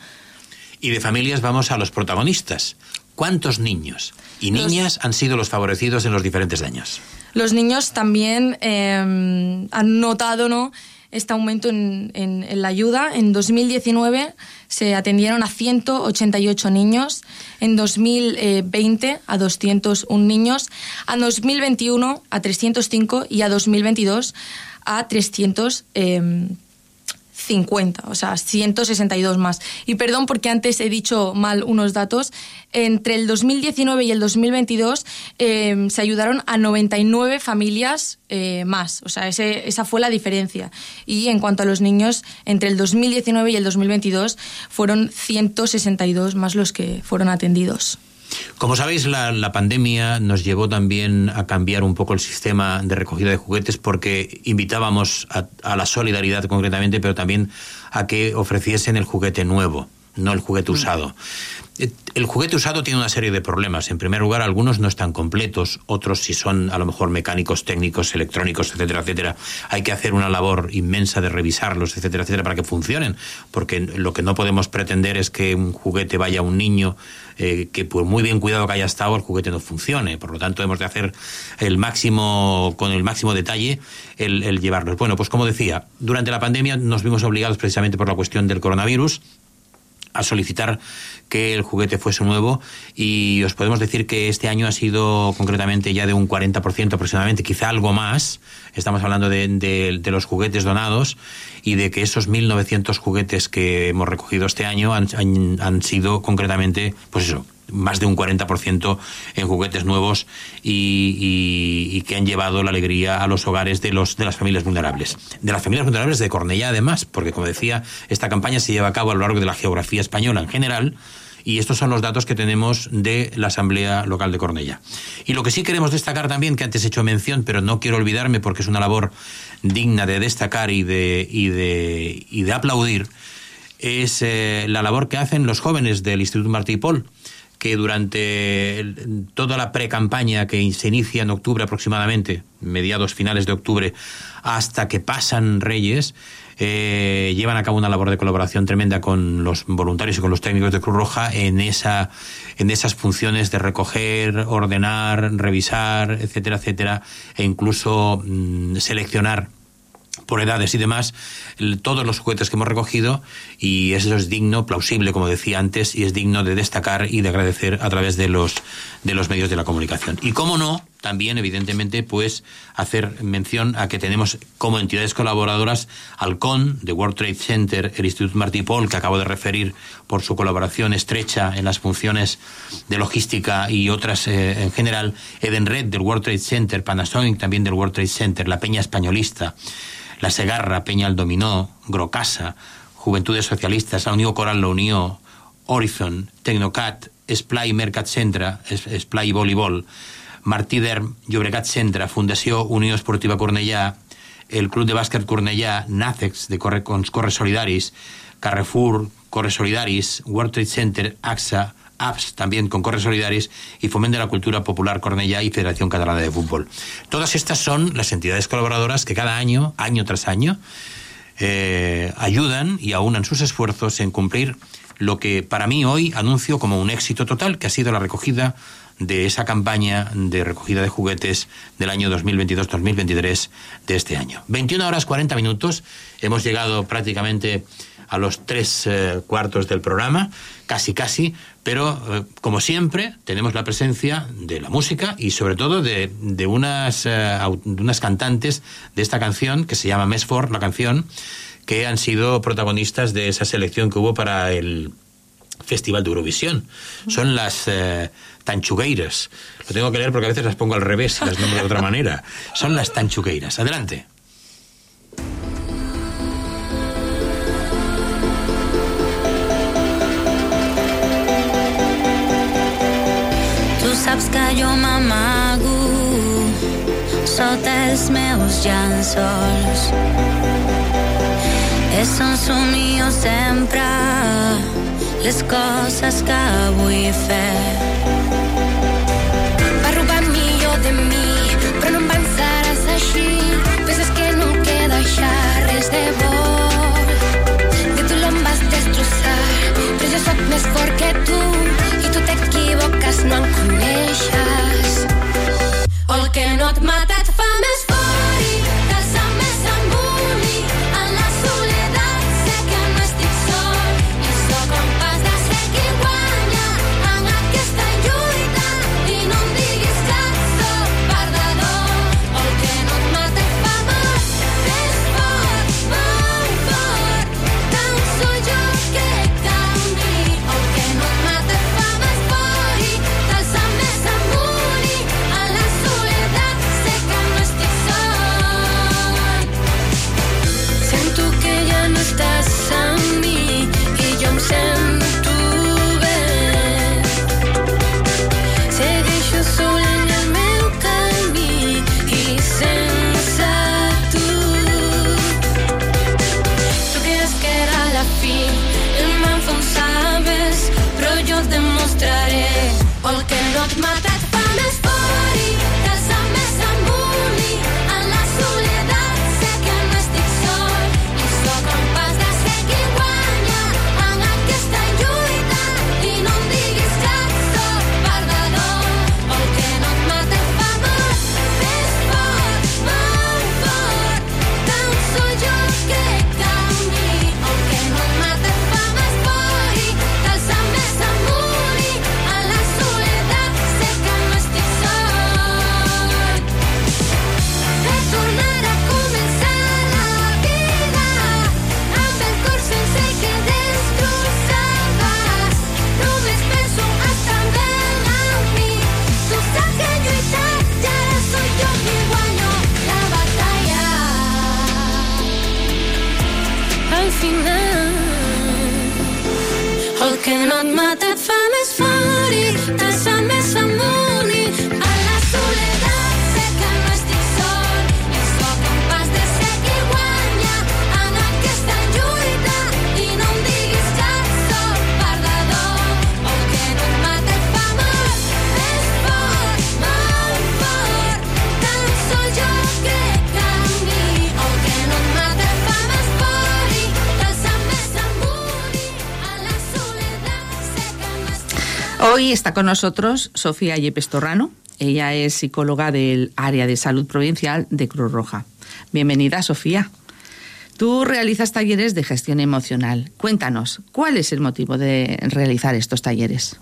Speaker 6: Y de familias vamos a los protagonistas. ¿Cuántos niños y niñas han sido los favorecidos en los diferentes años?
Speaker 15: Los niños también eh, han notado, ¿no? Este aumento en, en, la ayuda. En 2019 se atendieron a 188 niños, en 2020 a 201 niños, a 2021 a 305 y a 2022 a 300. 50, o sea, 162 más. Y perdón porque antes he dicho mal unos datos. Entre el 2019 y el 2022 eh, se ayudaron a 99 familias eh, más. O sea, ese, esa fue la diferencia. Y en cuanto a los niños, entre el 2019 y el 2022 fueron 162 más los que fueron atendidos.
Speaker 6: Como sabéis, la, pandemia nos llevó también a cambiar un poco el sistema de recogida de juguetes porque invitábamos a, la solidaridad concretamente, pero también a que ofreciesen el juguete nuevo, no el juguete mm. usado. Eh, el juguete usado tiene una serie de problemas. En primer lugar, algunos no están completos, otros si son a lo mejor mecánicos, técnicos, electrónicos, etcétera, etcétera. Hay que hacer una labor inmensa de revisarlos, etcétera, etcétera, para que funcionen. Porque lo que no podemos pretender es que un juguete vaya a un niño eh, que por muy bien cuidado que haya estado, el juguete no funcione. Por lo tanto, hemos de hacer el máximo, con el máximo detalle, el, el llevarlos. Bueno, pues como decía, durante la pandemia nos vimos obligados precisamente por la cuestión del coronavirus a solicitar que el juguete fuese nuevo y os podemos decir que este año ha sido concretamente ya de un 40% aproximadamente, quizá algo más. Estamos hablando de, los juguetes donados y de que esos 1.900 juguetes que hemos recogido este año han, han sido concretamente, pues eso, más de un 40% en juguetes nuevos y, que han llevado la alegría a los hogares de, los, de las familias vulnerables. De las familias vulnerables de Cornellá, además, porque, como decía, esta campaña se lleva a cabo a lo largo de la geografía española en general. Y estos son los datos que tenemos de la Asamblea Local de Cornella. Y lo que sí queremos destacar también, que antes he hecho mención, pero no quiero olvidarme porque es una labor digna de destacar y de, y de, y de aplaudir, es eh, la labor que hacen los jóvenes del Instituto Martí y Paul que durante toda la pre-campaña que se inicia en octubre aproximadamente, mediados finales de octubre, hasta que pasan Reyes, eh, llevan a cabo una labor de colaboración tremenda con los voluntarios y con los técnicos de Cruz Roja en esa en esas funciones de recoger, ordenar, revisar, etcétera, etcétera, e incluso mm, seleccionar por edades y demás, todos los juguetes que hemos recogido y eso es digno, plausible, como decía antes, y es digno de destacar y de agradecer a través de los, de los medios de la comunicación. Y cómo no, también, evidentemente, pues hacer mención a que tenemos como entidades colaboradoras al CON, de World Trade Center, el Instituto Martí Paul, que acabo de referir por su colaboración estrecha en las funciones de logística y otras eh, en general, Edenred del World Trade Center, Panasonic también del World Trade Center, la Peña Españolista, La Segarra, Peña al Dominó, Grocasa, Juventudes Socialistes, la Unió Coral La Unió, Horizon, Tecnocat, Esplai Mercat Centre, Esplai Voleibol, Martí d'Erm, Llobregat Centre, Fundació Unió Esportiva Cornellà, el Club de Bàsquet Cornellà, Nàcex, de Corre, Corre Solidaris, Carrefour, Corre Solidaris, World Trade Center, AXA, apps también con Corre Solidaris y Foment de la Cultura Popular Cornellá y Federación Catalana de Fútbol. Todas estas son las entidades colaboradoras que cada año, año tras año, eh, ayudan y aunan sus esfuerzos en cumplir lo que para mí hoy anuncio como un éxito total, que ha sido la recogida de esa campaña de recogida de juguetes del año 2022-2023 de este año. 21 horas 40 minutos, hemos llegado prácticamente a los tres eh, cuartos del programa, casi casi, pero eh, como siempre tenemos la presencia de la música y sobre todo de, de unas, eh, de unas cantantes de esta canción que se llama Mes For, la canción, que han sido protagonistas de esa selección que hubo para el Festival de Eurovisión. Son las tanchugueiras. Lo tengo que leer porque a veces las pongo al revés y las nombro de otra manera. Son las tanchugueiras. Adelante.
Speaker 17: Jo m'amago sota els meus llençols. És un somio sempre les coses que vull fer. Va robar millor de mi, però no em pensaràs així. Penses que no queda ja el que no
Speaker 8: Hoy está con nosotros Sofía Yepes Torrano. Ella es psicóloga del área de salud provincial de Cruz Roja. Bienvenida, Sofía. Tú realizas talleres de gestión emocional. Cuéntanos, ¿cuál es el motivo de realizar estos talleres?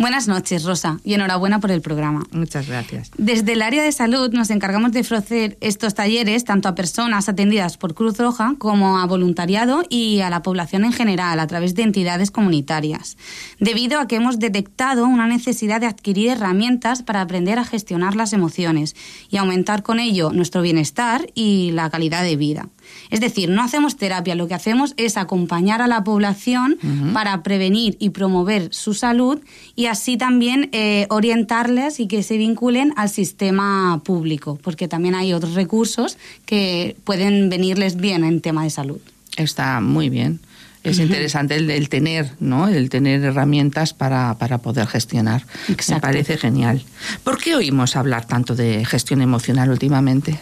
Speaker 18: Buenas noches, Rosa, y enhorabuena por el programa.
Speaker 8: Muchas gracias.
Speaker 18: Desde el área de salud nos encargamos de ofrecer estos talleres tanto a personas atendidas por Cruz Roja como a voluntariado y a la población en general a través de entidades comunitarias, debido a que hemos detectado una necesidad de adquirir herramientas para aprender a gestionar las emociones y aumentar con ello nuestro bienestar y la calidad de vida. Es decir, no hacemos terapia, lo que hacemos es acompañar a la población para prevenir y promover su salud y así también eh, orientarles y que se vinculen al sistema público, porque también hay otros recursos que pueden venirles bien en tema de salud.
Speaker 8: Está muy bien. Es interesante el, el, tener, ¿no? El tener herramientas para, para poder gestionar.
Speaker 18: Exacto.
Speaker 8: Me parece genial. ¿Por qué oímos hablar tanto de gestión emocional últimamente?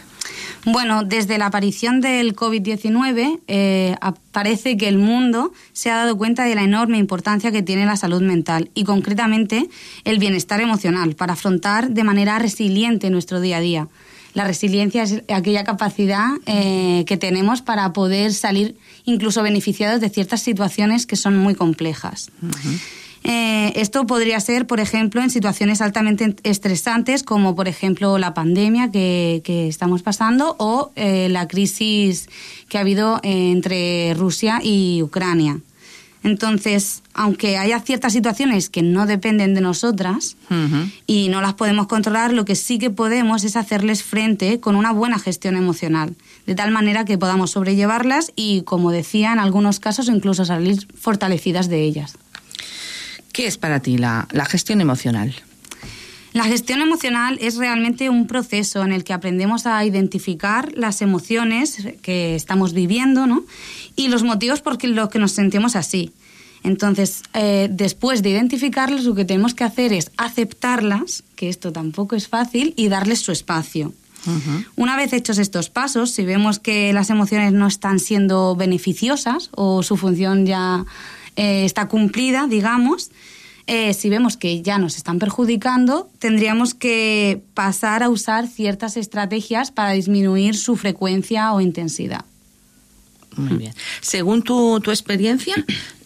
Speaker 18: Bueno, desde la aparición del COVID-19 eh, parece que el mundo se ha dado cuenta de la enorme importancia que tiene la salud mental y concretamente el bienestar emocional para afrontar de manera resiliente nuestro día a día. La resiliencia es aquella capacidad eh, que tenemos para poder salir incluso beneficiados de ciertas situaciones que son muy complejas. Eh, esto podría ser, por ejemplo, en situaciones altamente estresantes, como por ejemplo la pandemia que, que estamos pasando o eh, la crisis que ha habido entre Rusia y Ucrania. Entonces, aunque haya ciertas situaciones que no dependen de nosotras uh -huh. y no las podemos controlar, lo que sí que podemos es hacerles frente con una buena gestión emocional, de tal manera que podamos sobrellevarlas y, como decía, en algunos casos incluso salir fortalecidas de ellas.
Speaker 8: ¿Qué es para ti la, la, gestión emocional?
Speaker 18: La gestión emocional es realmente un proceso en el que aprendemos a identificar las emociones que estamos viviendo ¿no? y los motivos por los que nos sentimos así. Entonces, eh, después de identificarlas, lo que tenemos que hacer es aceptarlas, que esto tampoco es fácil, y darles su espacio. Uh -huh. Una vez hechos estos pasos, si vemos que las emociones no están siendo beneficiosas o su función ya eh, está cumplida, digamos, eh, si vemos que ya nos están perjudicando, tendríamos que pasar a usar ciertas estrategias para disminuir su frecuencia o intensidad.
Speaker 8: Muy bien. Según tu, tu experiencia,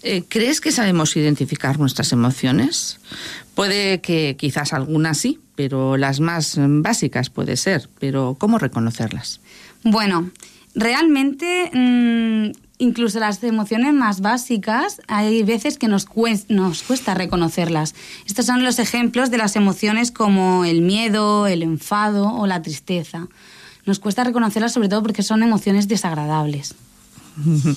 Speaker 8: eh, ¿crees que sabemos identificar nuestras emociones? Puede que quizás algunas sí, pero las más básicas puede ser, pero ¿cómo reconocerlas?
Speaker 18: Bueno, realmente mmm, incluso las emociones más básicas, hay veces que nos cuesta, reconocerlas. Estos son los ejemplos de las emociones como el miedo, el enfado o la tristeza. Nos cuesta reconocerlas sobre todo porque son emociones desagradables.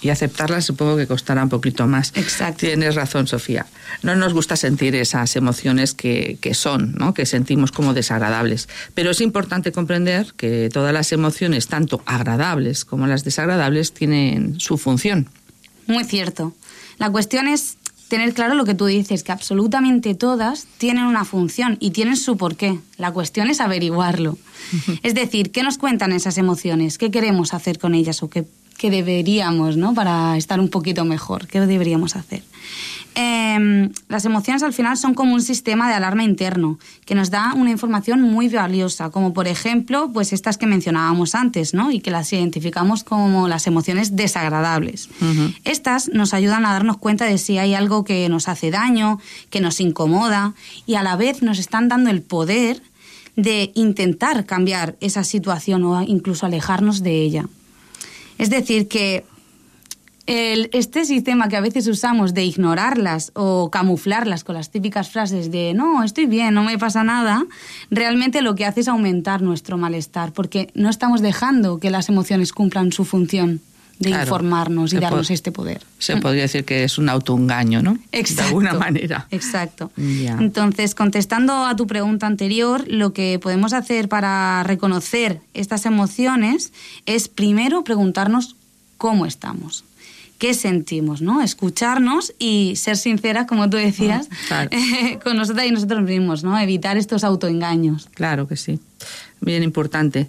Speaker 8: y aceptarlas supongo que costará un poquito más.
Speaker 18: Exacto.
Speaker 8: Tienes razón, Sofía. No nos gusta sentir esas emociones que, que son, ¿no? que sentimos como desagradables. Pero es importante comprender que todas las emociones, tanto agradables como las desagradables, tienen su función.
Speaker 18: Muy cierto. La cuestión es tener claro lo que tú dices, que absolutamente todas tienen una función y tienen su porqué. La cuestión es averiguarlo. es decir, ¿qué nos cuentan esas emociones? ¿Qué queremos hacer con ellas o qué que deberíamos, ¿no? Para estar un poquito mejor, ¿qué deberíamos hacer? Eh, las emociones al final son como un sistema de alarma interno que nos da una información muy valiosa, como por ejemplo, pues estas que mencionábamos antes, ¿no? Y que las identificamos como las emociones desagradables. Uh -huh. Estas nos ayudan a darnos cuenta de si hay algo que nos hace daño, que nos incomoda y a la vez nos están dando el poder de intentar cambiar esa situación o incluso alejarnos de ella. Es decir, que el, este sistema que a veces usamos de ignorarlas o camuflarlas con las típicas frases de no, estoy bien, no me pasa nada, realmente lo que hace es aumentar nuestro malestar, porque no estamos dejando que las emociones cumplan su función de claro, informarnos y darnos este poder.
Speaker 8: Se podría decir que es un autoengaño, ¿no?
Speaker 18: Exacto.
Speaker 8: De alguna manera.
Speaker 18: Exacto. Yeah. Entonces, contestando a tu pregunta anterior, lo que podemos hacer para reconocer estas emociones es primero preguntarnos cómo estamos. ¿Qué sentimos? ¿no? Escucharnos y ser sinceras, como tú decías,
Speaker 8: claro.
Speaker 18: eh, con nosotras y nosotros mismos, ¿no? Evitar estos autoengaños.
Speaker 8: Claro que sí bien importante.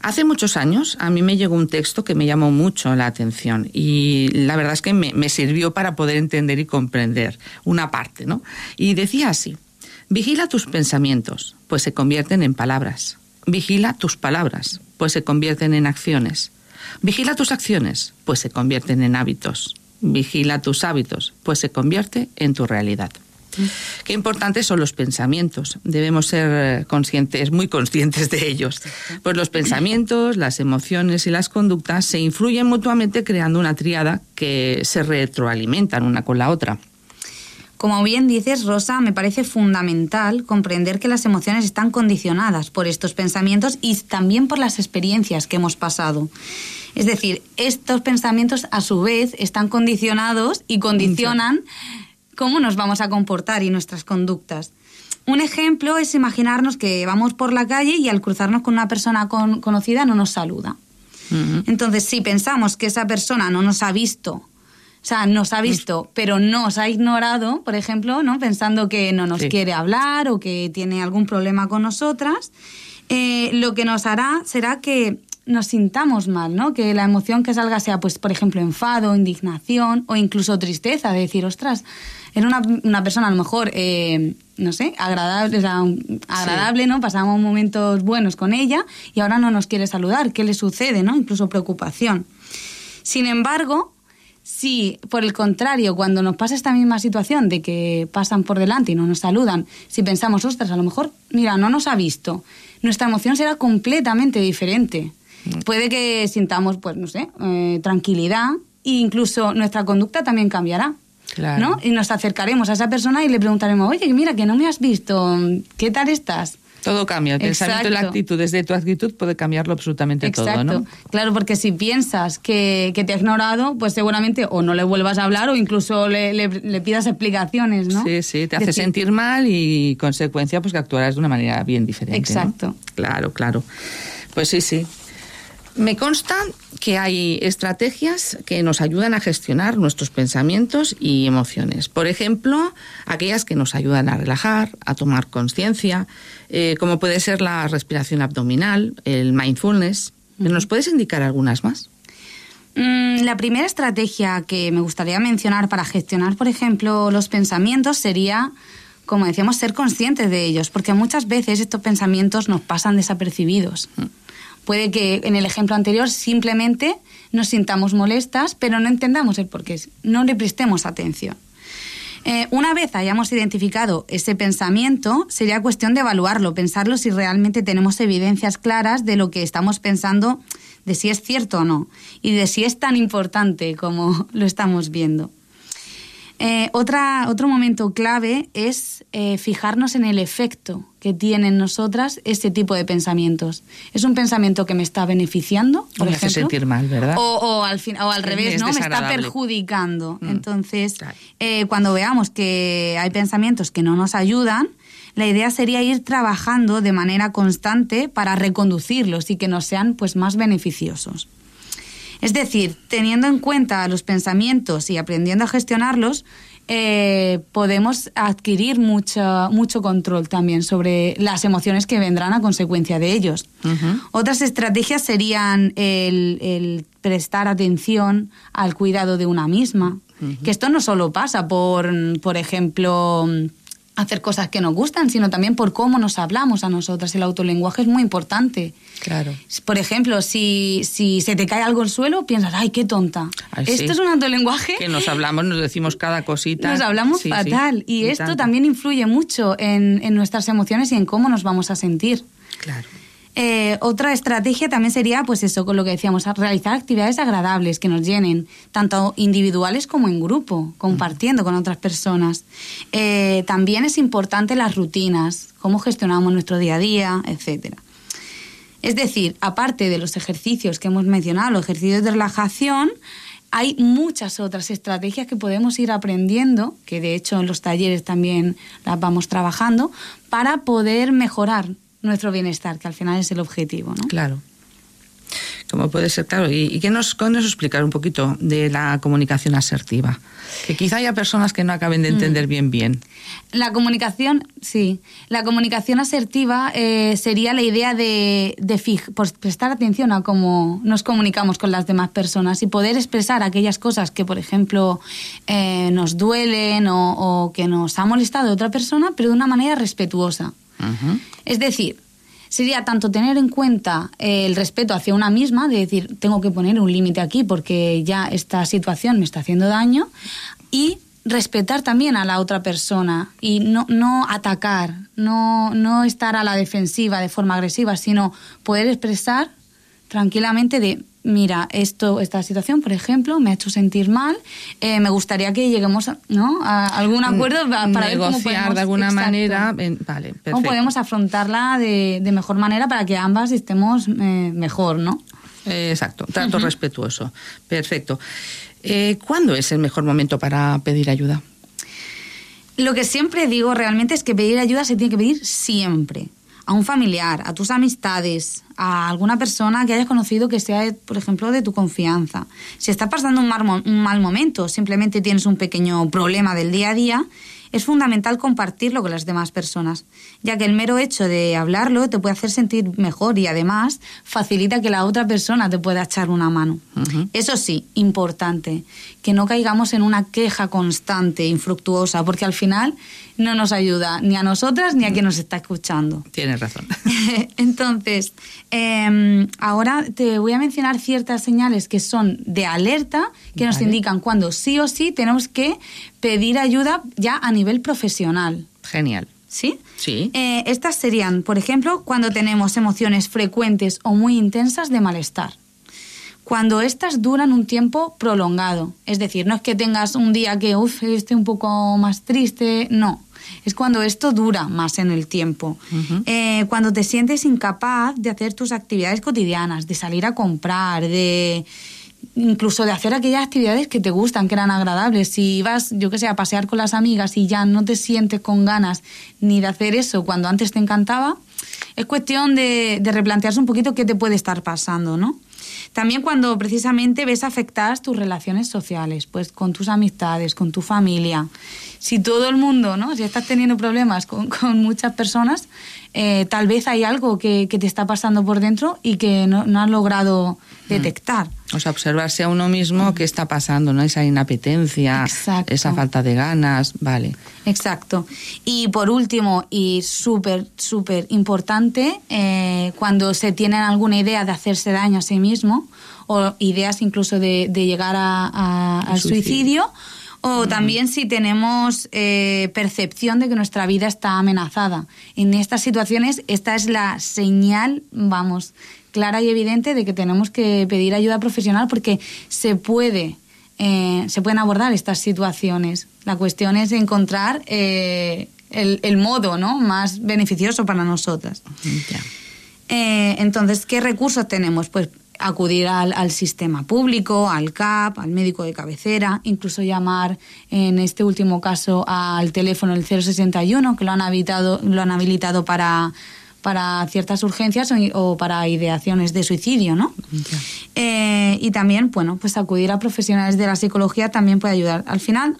Speaker 8: Hace muchos años a mí me llegó un texto que me llamó mucho la atención y la verdad es que me, me sirvió para poder entender y comprender una parte, ¿no? Y decía así, vigila tus pensamientos, pues se convierten en palabras. Vigila tus palabras, pues se convierten en acciones. Vigila tus acciones, pues se convierten en hábitos. Vigila tus hábitos, pues se convierte en tu realidad. Qué importantes son los pensamientos. Debemos ser eh, conscientes, muy conscientes de ellos. Pues los pensamientos, las emociones y las conductas se influyen mutuamente creando una tríada que se retroalimentan una con la otra.
Speaker 18: Como bien dices, Rosa, me parece fundamental comprender que las emociones están condicionadas por estos pensamientos y también por las experiencias que hemos pasado. Es decir, estos pensamientos a su vez están condicionados y condicionan cómo nos vamos a comportar y nuestras conductas. Un ejemplo es imaginarnos que vamos por la calle y al cruzarnos con una persona con- conocida no nos saluda. Entonces, si pensamos que esa persona no nos ha visto, o sea, nos ha visto, pero nos ha ignorado, por ejemplo, ¿no? pensando que no nos
Speaker 8: Sí.
Speaker 18: quiere hablar o que tiene algún problema con nosotras, eh, lo que nos hará será que nos sintamos mal, ¿no? Que la emoción que salga sea, pues, por ejemplo, enfado, indignación o incluso tristeza, de decir, ostras, era una, una persona a lo mejor, eh, no sé, agradable, o sea, agradable, ¿no? Pasamos momentos buenos con ella y ahora no nos quiere saludar. ¿Qué le sucede, no? Incluso preocupación. Sin embargo, si por el contrario, cuando nos pasa esta misma situación de que pasan por delante y no nos saludan, si pensamos, ostras, a lo mejor, mira, no nos ha visto, nuestra emoción será completamente diferente. Puede que sintamos, pues, no sé, eh, tranquilidad e incluso nuestra conducta también cambiará.
Speaker 8: Claro.
Speaker 18: ¿no? Y nos acercaremos a esa persona y le preguntaremos, oye, mira, que no me has visto, ¿qué tal estás?
Speaker 8: Todo cambia, el pensamiento y la actitud. Desde tu actitud puede cambiarlo absolutamente
Speaker 18: Exacto.
Speaker 8: todo, ¿no?
Speaker 18: Claro, porque si piensas que, que te ha ignorado, pues seguramente o no le vuelvas a hablar o incluso le, le- le pidas explicaciones, ¿no?
Speaker 8: Sí, sí, te hace
Speaker 18: Decir-
Speaker 8: sentir mal y consecuencia pues que actuarás de una manera bien diferente. ¿no?
Speaker 18: Exacto.
Speaker 8: Claro, claro. Pues sí, sí. Me consta que hay estrategias que nos ayudan a gestionar nuestros pensamientos y emociones. Por ejemplo, aquellas que nos ayudan a relajar, a tomar conciencia, eh, como puede ser la respiración abdominal, el mindfulness. ¿Nos puedes indicar algunas más?
Speaker 18: Mm, La primera estrategia que me gustaría mencionar para gestionar, por ejemplo, los pensamientos sería, como decíamos, ser conscientes de ellos, porque muchas veces estos pensamientos nos pasan desapercibidos. Puede que en el ejemplo anterior simplemente nos sintamos molestas, pero no entendamos el porqué, no le prestemos atención. Eh, una vez hayamos identificado ese pensamiento, sería cuestión de evaluarlo, pensarlo si realmente tenemos evidencias claras de lo que estamos pensando, de si es cierto o no, y de si es tan importante como lo estamos viendo. Eh, otro momento clave es eh, fijarnos en el efecto que tiene en nosotras ese tipo de pensamientos. ¿Es un pensamiento que me está beneficiando?
Speaker 8: O
Speaker 18: Por
Speaker 8: me hace
Speaker 18: ejemplo?
Speaker 8: sentir mal, ¿verdad?
Speaker 18: O, o al, fin, o al revés,
Speaker 8: es
Speaker 18: ¿no? Me está perjudicando. Entonces, eh, cuando veamos que hay pensamientos que no nos ayudan, la idea sería ir trabajando de manera constante para reconducirlos y que nos sean pues, más beneficiosos. Es decir, teniendo en cuenta los pensamientos y aprendiendo a gestionarlos, eh, podemos adquirir mucho, mucho control también sobre las emociones que vendrán a consecuencia de ellos. Otras estrategias serían el, el prestar atención al cuidado de una misma. Que esto no solo pasa por, por ejemplo, hacer cosas que nos gustan, sino también por cómo nos hablamos a nosotras. El autolenguaje es muy importante.
Speaker 8: Claro.
Speaker 18: Por ejemplo, si, si se te cae algo al suelo, piensas, ay, qué tonta.
Speaker 8: Ay,
Speaker 18: Esto
Speaker 8: sí.
Speaker 18: es un autolenguaje.
Speaker 8: Que nos hablamos, nos decimos cada cosita.
Speaker 18: Nos hablamos
Speaker 8: Sí, sí.
Speaker 18: fatal. Y, esto
Speaker 8: tanto.
Speaker 18: también influye mucho en, en nuestras emociones y en cómo nos vamos a sentir.
Speaker 8: Claro.
Speaker 18: Eh, otra estrategia también sería, pues eso, con lo que decíamos, realizar actividades agradables que nos llenen, tanto individuales como en grupo, compartiendo con otras personas. Eh, también es importante las rutinas, cómo gestionamos nuestro día a día, etcétera. Es decir, aparte de los ejercicios que hemos mencionado, los ejercicios de relajación, hay muchas otras estrategias que podemos ir aprendiendo, que de hecho en los talleres también las vamos trabajando, para poder mejorar nuestro bienestar, que al final es el objetivo. ¿no?
Speaker 8: Claro. Como puede ser, claro. ¿Y, y qué nos, qué nos explicar un poquito de la comunicación asertiva? Que quizá haya personas que no acaben de entender bien bien.
Speaker 18: La comunicación, sí, la comunicación asertiva eh, sería la idea de, de fij- pues, prestar atención a cómo nos comunicamos con las demás personas y poder expresar aquellas cosas que, por ejemplo, eh, nos duelen o, o que nos ha molestado otra persona, pero de una manera respetuosa. Es decir, sería tanto tener en cuenta eh, el respeto hacia una misma, de decir, tengo que poner un límite aquí porque ya esta situación me está haciendo daño, y respetar también a la otra persona y no, no atacar, no, no estar a la defensiva de forma agresiva, sino poder expresar tranquilamente de, mira, esto, esta situación, por ejemplo, me ha hecho sentir mal, eh, me gustaría que lleguemos a, ¿no? a algún acuerdo pa- para ver cómo
Speaker 8: Mm, Negociar
Speaker 18: podemos-
Speaker 8: de alguna
Speaker 18: Exacto.
Speaker 8: manera. en- vale, perfecto.
Speaker 18: ¿Cómo podemos afrontarla de, de mejor manera para que ambas estemos eh, mejor, ¿no?
Speaker 8: Eh, Exacto, trato respetuoso. Perfecto. Eh, ¿Cuándo es el mejor momento para pedir ayuda?
Speaker 18: Lo que siempre digo realmente es que pedir ayuda se tiene que pedir siempre. A un familiar, a tus amistades, a alguna persona que hayas conocido que sea, por ejemplo, de tu confianza. Si estás pasando un mal, un mal momento, simplemente tienes un pequeño problema del día a día, es fundamental compartirlo con las demás personas, ya que el mero hecho de hablarlo te puede hacer sentir mejor y además facilita que la otra persona te pueda echar una mano. Eso sí, importante, que no caigamos en una queja constante, infructuosa, porque al final no nos ayuda ni a nosotras ni a quien nos está escuchando.
Speaker 8: Tienes razón.
Speaker 18: Entonces, eh, ahora te voy a mencionar ciertas señales que son de alerta, que nos indican cuando sí o sí tenemos que pedir ayuda ya a nivel profesional.
Speaker 8: Genial.
Speaker 18: ¿Sí?
Speaker 8: Sí.
Speaker 18: Eh, estas serían, por ejemplo, cuando tenemos emociones frecuentes o muy intensas de malestar. Cuando estas duran un tiempo prolongado. Es decir, no es que tengas un día que, uff, esté un poco más triste, no. Es cuando esto dura más en el tiempo. Eh, cuando te sientes incapaz de hacer tus actividades cotidianas, de salir a comprar, de incluso de hacer aquellas actividades que te gustan, que eran agradables. Si vas, yo que sé, a pasear con las amigas y ya no te sientes con ganas ni de hacer eso cuando antes te encantaba, es cuestión de, de replantearse un poquito qué te puede estar pasando, ¿no? También cuando precisamente ves afectadas tus relaciones sociales, pues con tus amistades, con tu familia. Si todo el mundo, ¿no? Si estás teniendo problemas con, con muchas personas, eh, tal vez hay algo que, que te está pasando por dentro y que no, no has logrado detectar.
Speaker 8: O sea, observarse a uno mismo qué está pasando, ¿no? Esa inapetencia, esa falta de ganas, vale.
Speaker 18: Exacto. Y por último, y súper, súper importante, eh, cuando se tiene alguna idea de hacerse daño a sí mismo, o ideas incluso de, de llegar a- al
Speaker 8: suicidio.
Speaker 18: suicidio, o también si tenemos eh, percepción de que nuestra vida está amenazada. En estas situaciones, esta es la señal, vamos, clara y evidente de que tenemos que pedir ayuda profesional porque se puede, eh, se pueden abordar estas situaciones. La cuestión es encontrar eh, el, el modo ¿no? más beneficioso para nosotras. Eh, entonces, ¿qué recursos tenemos? Pues acudir al, al sistema público, al CAP, al médico de cabecera, incluso llamar, en este último caso, al teléfono el 061, que lo han habilitado, lo han habilitado para, para ciertas urgencias o, o para ideaciones de suicidio, ¿no? Eh, y también, bueno, pues acudir a profesionales de la psicología también puede ayudar. Al final,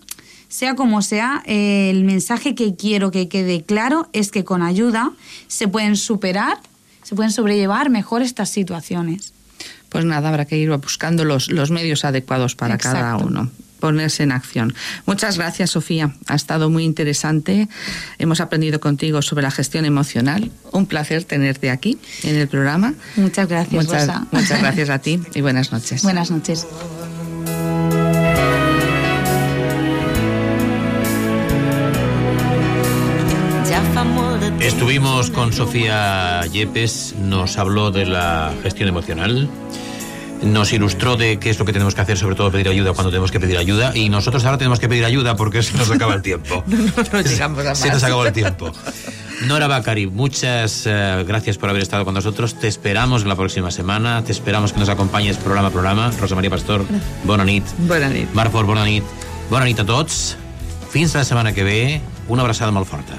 Speaker 18: sea como sea, eh, el mensaje que quiero que quede claro es que con ayuda se pueden superar, se pueden sobrellevar mejor estas situaciones.
Speaker 8: Pues nada, habrá que ir buscando los, los medios adecuados para cada
Speaker 18: Exacto.
Speaker 8: uno. Ponerse en acción. Muchas gracias, Sofía. Ha estado muy interesante. Hemos aprendido contigo sobre la gestión emocional. Un placer tenerte aquí en el programa.
Speaker 18: Muchas gracias,
Speaker 8: Muchas,
Speaker 18: Rosa.
Speaker 8: muchas gracias a ti y buenas noches.
Speaker 18: Buenas noches.
Speaker 6: Estuvimos con Sofía Yepes, nos habló de la gestión emocional, nos ilustró de qué es lo que tenemos que hacer, sobre todo pedir ayuda cuando tenemos que pedir ayuda, y nosotros ahora tenemos que pedir ayuda porque se nos acaba el tiempo.
Speaker 8: No llegamos a
Speaker 6: Se nos acabó el tiempo. Nora Bacari, muchas eh, gracias por haber estado con nosotros. Te esperamos la próxima semana. Te esperamos que nos acompañes programa a programa. Rosa María Pastor, bona nit.
Speaker 8: Bona nit.
Speaker 6: Marc Fort, bona nit. Bona nit a tots. Fins la setmana que ve. Una abraçada molt forta.